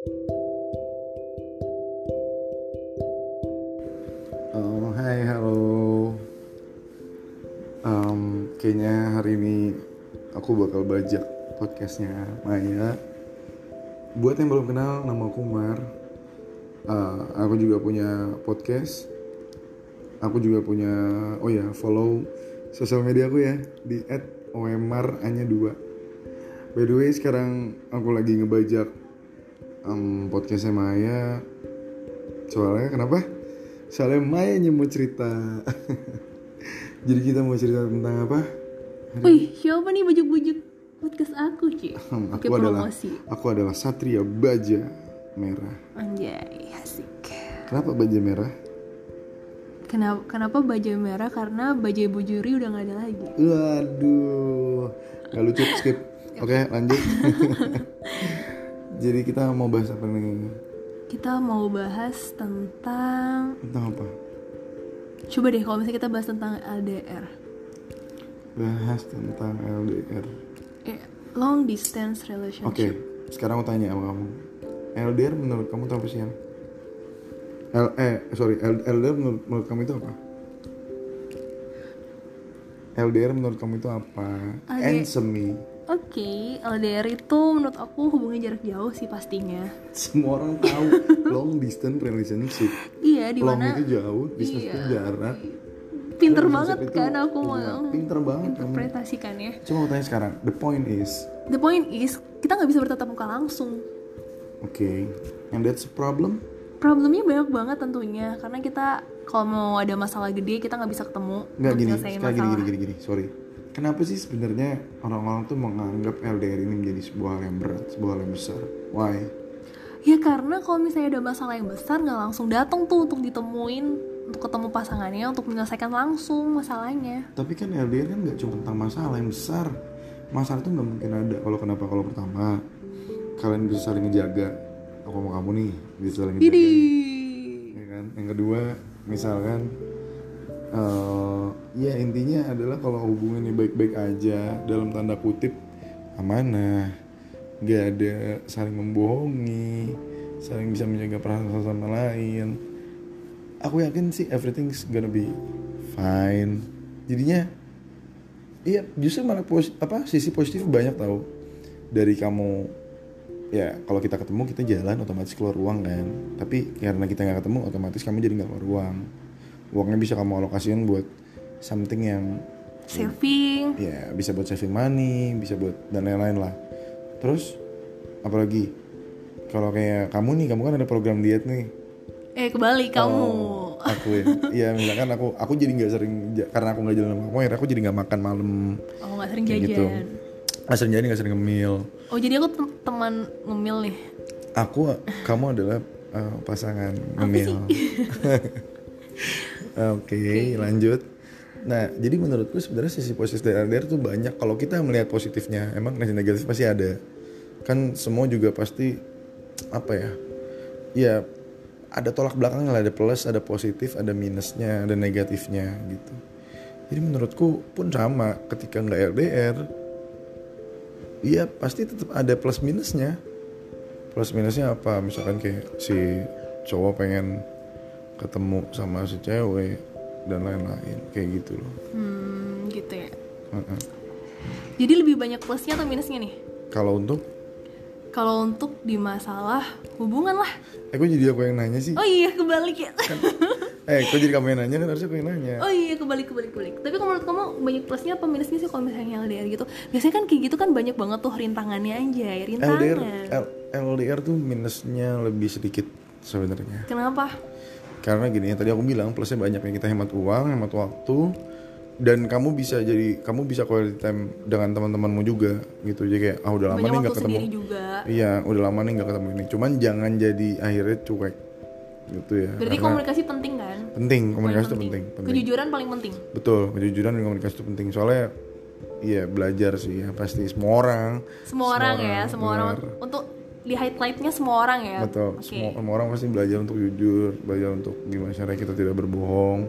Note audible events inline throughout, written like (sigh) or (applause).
Oh, hai, halo. Um, kayaknya hari ini aku bakal bajak podcastnya Maya. Buat yang belum kenal, nama aku Mar. Uh, aku juga punya podcast. Aku juga punya, oh ya, follow sosial media aku ya di @omar-nya 2. By the way, sekarang aku lagi ngebajak um, podcastnya Maya. Soalnya kenapa? Soalnya Maya mau cerita. (laughs) Jadi kita mau cerita tentang apa? Wih, siapa nih bujuk-bujuk podcast aku? Hmm, (laughs) Pakai aku adalah promosi. aku adalah Satria Baja Merah. Anjay, asik. Kenapa Baja Merah? Kenapa, kenapa baju merah? Karena baju bujuri udah nggak ada lagi. Waduh, gak lucu skip. (laughs) Oke, lanjut. Jadi kita mau bahas apa nih? Kita mau bahas tentang... Tentang apa? Coba deh kalau misalnya kita bahas tentang LDR. Bahas tentang LDR. Eh, long distance Oke, relationship. sekarang aku tanya sama kamu. LDR menurut kamu itu apa sih yang? L eh sorry, L- LDR menurut, menurut kamu itu apa? LDR menurut kamu itu apa? LDR. Answer me. Oke, LDR itu menurut aku hubungan jarak jauh sih pastinya. Semua orang tahu long distance relationship. (laughs) Iya, di long mana itu jauh, distance itu Iya. jarak. pinter banget itu- kan aku iya, mau pinter banget kamu. interpretasikannya. Coba aku tanya sekarang, the point is, The point is, kita nggak bisa bertatap muka langsung. oke, and that's a problem. Problemnya banyak banget tentunya, karena kita kalau mau ada masalah gede kita nggak bisa ketemu Nggak gini, sekali gini, gini, gini, gini, sorry. Kenapa sih sebenarnya orang-orang tuh menganggap LDR ini menjadi sebuah hal yang berat, sebuah hal yang besar? Why? Ya karena kalau misalnya ada masalah yang besar nggak langsung datang tuh untuk ditemuin, untuk ketemu pasangannya, untuk menyelesaikan langsung masalahnya. Tapi kan LDR kan nggak cuma tentang masalah yang besar. Masalah itu nggak mungkin ada kalau kenapa kalau pertama kalian bisa saling ngejaga. Aku mau kamu nih bisa saling ngejaga. Jadi ya kan yang kedua misalkan eh ya intinya adalah kalau hubungannya baik-baik aja dalam tanda kutip amanah. Nggak ada saling membohongi saling bisa menjaga perasaan sama lain. Aku yakin sih everything's gonna be fine. Jadinya iya justru malah posi- apa sisi positif banyak tau. Dari kamu ya kalau kita ketemu kita jalan otomatis keluar uang kan. Tapi karena kita nggak ketemu otomatis kamu jadi nggak keluar uang uangnya bisa kamu alokasikan buat something yang saving, ya bisa buat saving money bisa buat dan lain-lain lah. Terus apalagi? Kalau kayak kamu nih kamu kan ada program diet nih. Eh kebalik kamu. Oh, aku ya. Ya misalkan aku aku jadi nggak sering karena aku nggak jalan sama kamu akhirnya aku jadi nggak makan malam. Oh nggak sering kayak jajan. gitu nggak sering jadi nggak sering ngemil. Oh jadi aku tem- teman ngemil nih. aku kamu adalah uh, pasangan ngemil. (laughs) oke. lanjut nah jadi menurutku sebenarnya sisi positif dari LDR tuh banyak. Kalau kita melihat positifnya emang negatif pasti ada. Kan semua juga pasti apa ya ya ada tolak belakangnya lah. Ada plus ada positif ada minusnya ada negatifnya gitu. Jadi menurutku pun sama ketika nggak LDR iya pasti tetap ada plus minusnya. Plus minusnya apa? Misalkan kayak si cowok pengen ketemu sama si cewek dan lain-lain kayak gitu loh Hmm gitu ya. Heeh. Jadi lebih banyak plusnya atau minusnya nih? kalau untuk Kalau untuk di masalah hubungan lah. eh kok jadi aku yang nanya sih Oh iya kebalik ya. eh kok jadi kamu yang nanya kan harusnya aku yang nanya Oh iya kebalik kebalik kebalik. Tapi kalau menurut kamu banyak plusnya apa minusnya sih kalau misalnya LDR gitu? Biasanya kan kayak gitu kan banyak banget tuh rintangannya aja, rintangan. LDR L- LDR tuh minusnya lebih sedikit sebenarnya Kenapa? Karena gini yang tadi aku bilang plusnya banyak yang kita hemat uang hemat waktu dan kamu bisa jadi kamu bisa quality time dengan teman-temanmu juga gitu jadi kayak ah udah lama banyak nih nggak ketemu juga. iya udah lama nih nggak ketemu ini cuman jangan jadi akhirnya cuek gitu ya Berarti Karena komunikasi penting kan? penting komunikasi itu penting, penting. Kejujuran paling penting. betul kejujuran dan komunikasi itu penting soalnya iya belajar sih ya pasti semua orang Semua, orang, ya, semua orang untuk di highlightnya semua orang ya. betul. Oke. semua, semua orang pasti belajar untuk jujur belajar untuk gimana cara kita tidak berbohong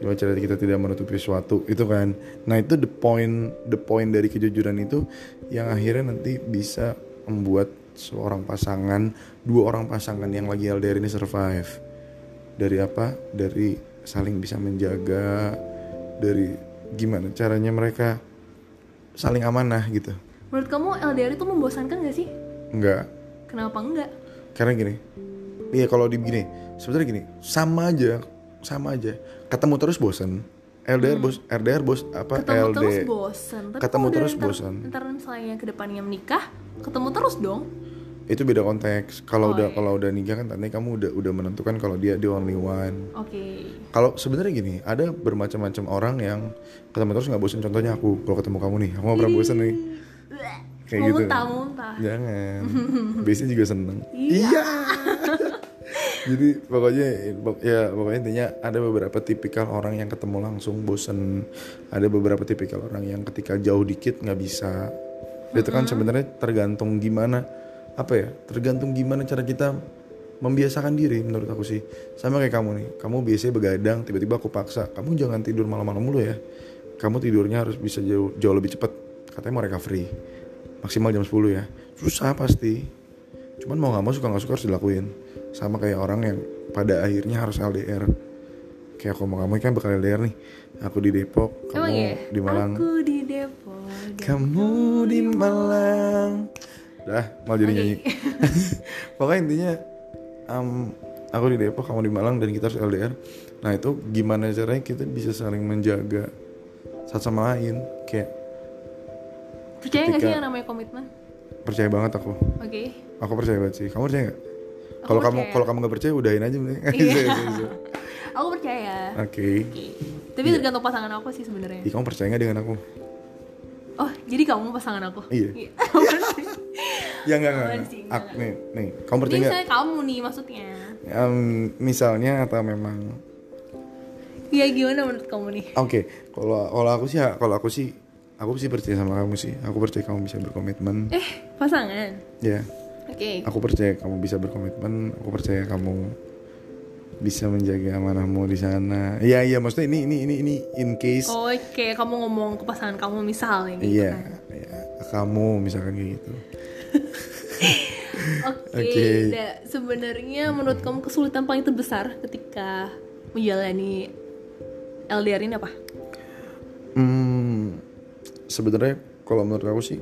gimana cara kita tidak menutupi sesuatu itu kan. Nah itu the point the point dari kejujuran itu yang akhirnya nanti bisa membuat seorang pasangan dua orang pasangan yang lagi LDR ini survive. Dari apa? Dari saling bisa menjaga dari gimana caranya mereka saling amanah gitu. Menurut kamu LDR itu membosankan gak sih? Enggak kenapa enggak? Karena gini iya kalau di gini sebenarnya gini sama aja sama aja. Ketemu terus bosen LDR bos LDR bos apa Hmm. ketemu LD terus bosan Tapi Ketemu terus ntar- bosan. ntar misalnya ke depannya menikah ketemu terus dong. Itu beda konteks. Kalau Oh, udah iya. kalau udah nikah kan tadi kamu udah udah menentukan kalau dia the only one. Oke. Kalau sebenarnya gini ada bermacam-macam orang yang ketemu terus nggak bosan contohnya aku kalau ketemu kamu nih aku nggak pernah bosan nih kayak mau gitu. muntah muntah jangan. (laughs) Biasanya juga seneng. Iya. (laughs) Jadi pokoknya ya pokoknya intinya ada beberapa tipikal orang yang ketemu langsung bosen. Ada beberapa tipikal orang yang ketika jauh dikit nggak bisa. Itu kan sebenarnya tergantung gimana apa ya tergantung gimana cara kita membiasakan diri menurut aku sih. Sama kayak kamu nih kamu biasanya begadang tiba-tiba aku paksa kamu jangan tidur malam-malam mulu ya. Kamu tidurnya harus bisa jauh jauh lebih cepat. Katanya mau recovery maksimal jam 10 ya. Susah pasti. Cuman mau nggak mau suka nggak suka harus dilakuin. Sama kayak orang yang pada akhirnya harus LDR kayak aku mau kamu kan bakal LDR nih. Aku di Depok kamu emang ya di Malang. Aku di Depok kamu di Malang. Dah mau jadi Oke. nyanyi. (laughs) Pokoknya intinya em, aku di Depok kamu di Malang dan kita harus LDR nah itu gimana caranya kita bisa saling menjaga satu sama lain? Kayak percaya nggak sih yang namanya komitmen? Percaya banget aku. Oke. Aku percaya banget sih. Kamu percaya nggak? Aku kalau kamu kalau kamu nggak percaya udahin aja mending. (laughs) Iya. aku percaya. Oke. Oke. tapi Iya. tergantung pasangan aku sih sebenarnya. Kamu percaya nggak dengan aku? Oh jadi kamu pasangan aku? Iya. (laughs) ya nggak nggak Apaan nggak. sih? Ak- Nggak, nih nih. Kamu percaya Ini nggak? saya kamu nih maksudnya. Em, misalnya atau memang? Ya gimana menurut kamu nih? Oke, kalau kalau aku sih kalau aku sih aku sih percaya sama kamu sih. Aku percaya kamu bisa berkomitmen. Eh, pasangan. Ya, Oke. aku percaya kamu bisa berkomitmen. Aku percaya kamu bisa menjaga amanahmu di sana. Iya iya, maksudnya ini ini ini ini in case. Oh, Oke, kamu ngomong ke pasangan kamu misal ini. iya, iya. Kamu misalkan kayak gitu. (laughs) Oke. Oke. nah, sebenarnya menurut kamu kesulitan paling terbesar ketika menjalani LDR ini apa? Hmm, sebenarnya kalau menurut aku sih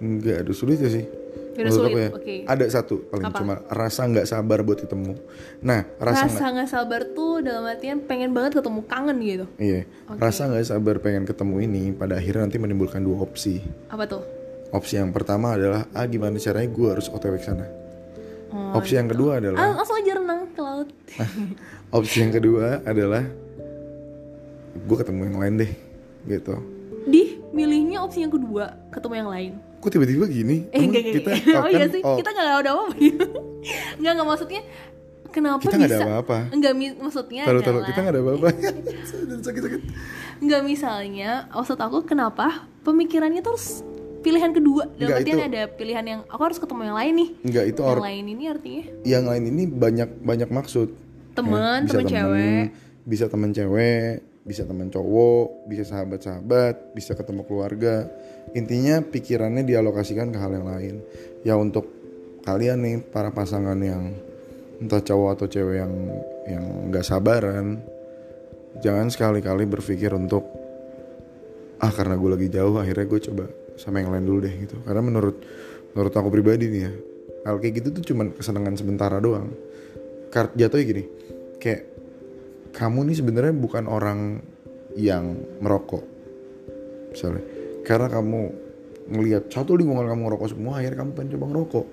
nggak ada sulit ya sih. Menurut sulit, aku ya. oke. Ada satu paling Apa? cuma rasa nggak sabar buat ketemu. Nah, rasa nggak sabar tuh dalam artian pengen banget ketemu kangen gitu. Iya, Oke. rasa nggak sabar pengen ketemu ini pada akhirnya nanti menimbulkan dua opsi. Apa tuh? Opsi yang pertama adalah ah gimana caranya gue harus otw ke sana. Oh, opsi yang kedua adalah Ah, langsung aja renang ke laut. (laughs) opsi yang kedua adalah gue ketemu yang lain deh, gitu. Di milihnya opsi yang kedua, ketemu yang lain. Kok tiba-tiba gini? Eh, enggak, enggak, kita. Oh kan- iya sih, oh, kita nggak ada apa-apa (laughs) Enggak, enggak maksudnya Kenapa Kita nggak ada apa-apa. Enggak, mi- maksudnya taruh taruh kita nggak ada apa-apa. (laughs) (laughs) Sakit-sakit. Enggak misalnya, maksud aku kenapa pemikirannya terus pilihan kedua Dalam Enggak, artian itu- ada pilihan yang Aku harus ketemu yang lain nih Enggak itu Yang lain ini artinya yang lain ini banyak banyak maksud. Teman, Ya, teman cewek bisa teman cewek, bisa teman cowok, bisa sahabat-sahabat, bisa ketemu keluarga. Intinya pikirannya dialokasikan ke hal yang lain. Ya untuk kalian nih para pasangan yang entah cowok atau cewek yang yang nggak sabaran, jangan sekali-kali berpikir untuk ah karena gue lagi jauh akhirnya gue coba sama yang lain dulu deh gitu. Karena menurut menurut aku pribadi nih ya, hal kayak gitu tuh cuman kesenangan sementara doang. Kar- jatuhnya gini, kayak kamu nih sebenarnya bukan orang yang merokok misalnya. Karena kamu ngelihat satu lingkungan kamu ngerokok semua akhirnya kamu pengen coba ngerokok.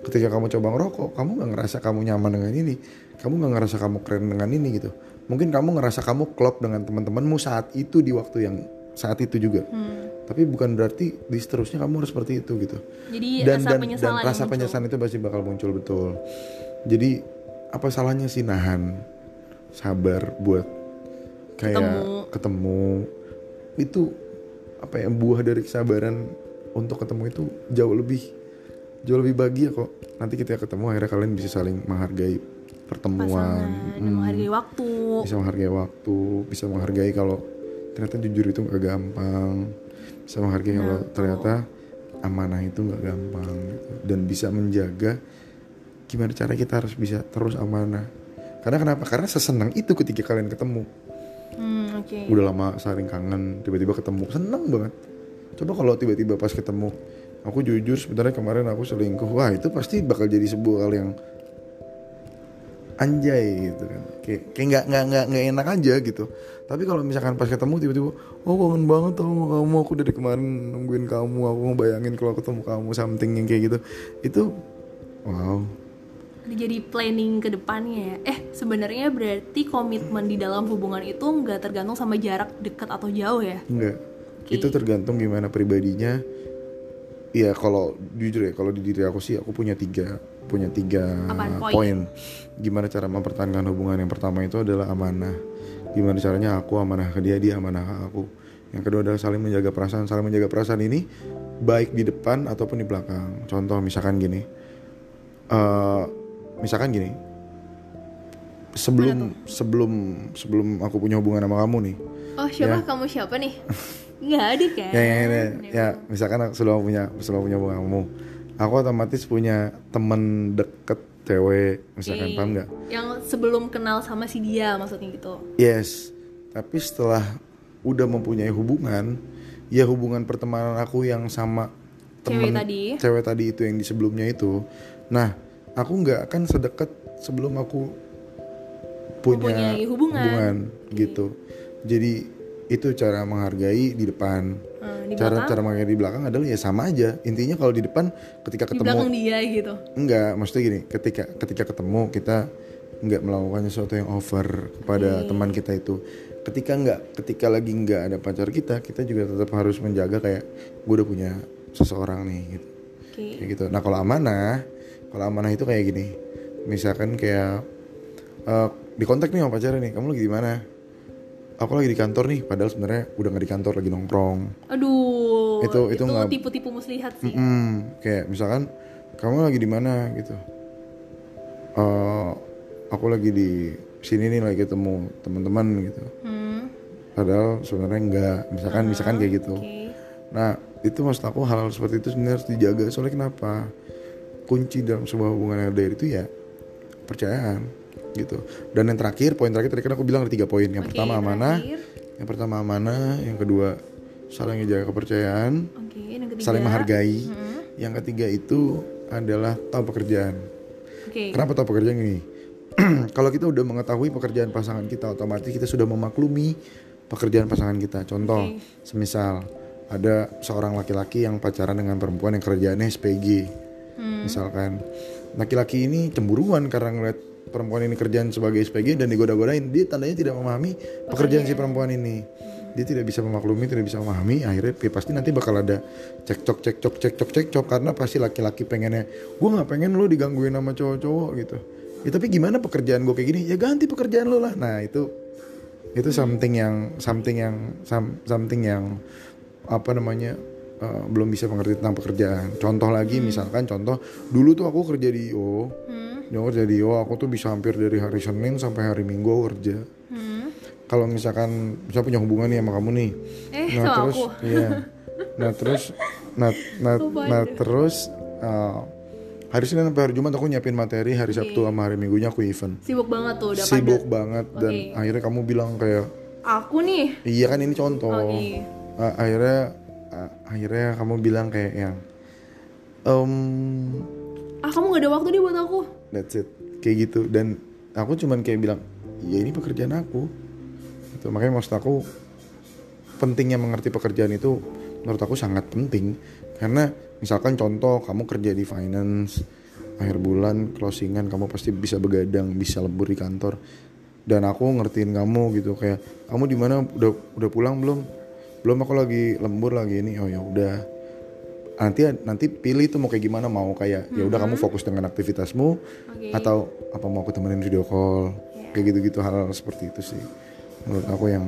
Ketika kamu coba ngerokok kamu nggak ngerasa kamu nyaman dengan ini. Kamu nggak ngerasa kamu keren dengan ini gitu. Mungkin kamu ngerasa kamu klop dengan teman-temanmu saat itu di waktu yang saat itu juga. Hmm. tapi bukan berarti di seterusnya kamu harus seperti itu gitu. Jadi dan rasa dan dan penyesalan rasa penyesalan itu pasti bakal muncul betul. Jadi apa salahnya sih nahan sabar buat kayak Ketemu. ketemu, itu apa ya buah dari kesabaran untuk ketemu itu jauh lebih jauh lebih bahagia kok. Nanti kita ketemu akhirnya kalian bisa saling menghargai pertemuan. Pasangan, dan menghargai waktu. Bisa menghargai waktu bisa menghargai kalau ternyata jujur itu gak gampang. Bisa menghargai kalau ternyata amanah itu nggak gampang gitu. dan bisa menjaga gimana cara kita harus bisa terus amanah karena kenapa? Karena sesenang itu ketika kalian ketemu. Hmm, oke. Udah lama saling kangen tiba-tiba ketemu. Seneng banget. Coba kalau tiba-tiba pas ketemu aku jujur sebenarnya kemarin aku selingkuh wah itu pasti bakal jadi sebuah hal yang anjay gitu kan. Kayak kayak nggak nggak nggak nggak enak aja gitu. Tapi kalau misalkan pas ketemu tiba-tiba oh kangen banget tau sama kamu aku dari kemarin nungguin kamu aku ngebayangin kalau ketemu kamu something yang kayak gitu. Itu wow jadi planning ke depannya ya eh sebenarnya berarti komitmen di dalam hubungan itu nggak tergantung sama jarak dekat atau jauh ya enggak Oke. itu tergantung gimana pribadinya Iya kalau jujur ya kalau di diri aku sih aku punya tiga punya tiga? Poin? Gimana cara mempertahankan hubungan yang pertama itu adalah amanah. Gimana caranya aku amanah ke dia dia amanah ke aku. Yang kedua adalah saling menjaga perasaan. Saling menjaga perasaan ini baik di depan ataupun di belakang. Contoh misalkan gini, eh misalkan gini, sebelum sebelum sebelum aku punya hubungan sama kamu nih, oh siapa? Ya. kamu siapa nih? Nggak ada kan (laughs) ya, ya, ya, ya, misalkan aku selalu punya selalu punya hubungan kamu. Aku otomatis punya temen deket cewek misalkan Oke. paham nggak? yang sebelum kenal sama si dia maksudnya gitu. Yes tapi setelah udah mempunyai hubungan ya hubungan pertemanan aku yang sama Cewek temen tadi. cewek tadi itu yang di sebelumnya itu. Nah aku nggak akan sedekat sebelum aku punya Mempunyai hubungan. gitu. Jadi itu cara menghargai di depan. Hmm, di cara belakang? cara menghargai di belakang adalah ya sama aja. Intinya kalau di depan ketika di belakang ketemu dia gitu? Enggak maksudnya gini ketika ketika ketemu kita nggak melakukan sesuatu yang over kepada teman kita itu. Ketika nggak ketika lagi nggak ada pacar kita kita juga tetap harus menjaga kayak gue udah punya seseorang nih gitu. Oke. Kayak gitu. Nah kalau amanah kalau amanah itu kayak gini misalkan kayak eh, di kontak nih sama pacarnya nih kamu lagi di mana aku lagi di kantor nih padahal sebenarnya udah nggak di kantor lagi nongkrong aduh Itu- itu nggak- tipu-tipu muslihat sih Mm, kayak misalkan kamu lagi di mana gitu. Eh, aku lagi di sini nih lagi ketemu teman-teman gitu. hmm, Padahal sebenarnya enggak. Misalkan misalkan kayak gitu. oke Nah itu maksud aku hal, hal seperti itu sebenarnya harus dijaga. Soalnya kenapa? Kunci dalam sebuah hubungan yang LDR itu ya percayaan gitu. Dan yang terakhir poin terakhir tadi kan aku bilang ada tiga poin. Yang Oke, pertama amanah, terakhir. yang pertama amanah, yang kedua saling menjaga kepercayaan, yang ketiga saling menghargai. Hmm, Yang ketiga itu adalah tahu pekerjaan. oke Kenapa tahu pekerjaan ini? (clears throat) Kalau kita udah mengetahui pekerjaan pasangan kita, otomatis kita sudah memaklumi pekerjaan pasangan kita. Contoh, Oke. semisal ada seorang laki-laki yang pacaran dengan perempuan yang kerjaannya SPG, Hmm. misalkan laki-laki ini cemburuan karena ngeliat perempuan ini kerjaan sebagai SPG dan digoda-godain, dia tandanya tidak memahami pekerjaan si perempuan ini. Dia tidak bisa memaklumi, tidak bisa memahami, akhirnya ya pasti nanti bakal ada cekcok, cekcok, cekcok, cekcok karena pasti laki-laki pengennya, gue nggak pengen lo digangguin sama cowok-cowok gitu. Ya tapi gimana pekerjaan gue kayak gini? Ya ganti pekerjaan lo lah. Nah itu itu something yang something yang some- something yang apa namanya eh, belum bisa mengerti tentang pekerjaan. Contoh lagi misalkan contoh dulu tuh aku kerja di IO, Hmm, Aku kerja di IO aku tuh bisa hampir dari hari Senin sampai hari Minggu aku kerja. hmm. Kalau misalkan bisa punya hubungan nih sama kamu nih, eh nah sama terus aku iya, nah terus nah nah, Lupa nah terus eh, hari Senin sampai hari Jumat aku nyiapin materi, hari Sabtu sama hari Minggunya aku event. sibuk banget tuh udah Sibuk padat banget dan akhirnya kamu bilang kayak aku nih iya kan ini contoh. Oke. Ah, akhirnya ah, akhirnya kamu bilang kayak yang em ah kamu gak ada waktu nih buat aku. That's it. Kayak gitu. Dan aku cuman kayak bilang ya ini pekerjaan aku. Gitu. makanya maksud aku pentingnya mengerti pekerjaan itu menurut aku sangat penting. Karena misalkan contoh kamu kerja di finance akhir bulan closingan kamu pasti bisa begadang bisa lembur di kantor. Dan aku ngertiin kamu gitu. Kayak kamu di mana? Udah udah pulang belum belum aku lagi lembur lagi ini. Oh ya udah. Nanti nanti pilih tuh mau kayak gimana. Mau kayak ya udah kamu fokus dengan aktivitasmu Oke. atau apa mau aku temenin video call. Kayak gitu-gitu hal, hal seperti itu sih. Menurut aku yang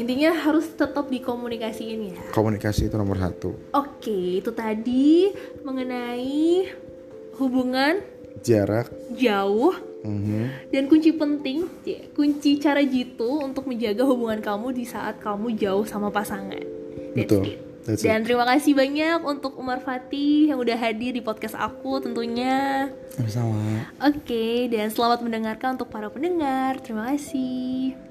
intinya harus tetap dikomunikasiin ya? Komunikasi itu nomor satu. Oke, itu tadi mengenai hubungan jarak jauh mhm, dan kunci penting, kunci cara jitu untuk menjaga hubungan kamu di saat kamu jauh sama pasangan. That's Betul. it. That's it. Dan terima kasih banyak untuk Umar Fatih yang udah hadir di podcast aku tentunya. Sama-sama. Oke, dan selamat mendengarkan untuk para pendengar. Terima kasih.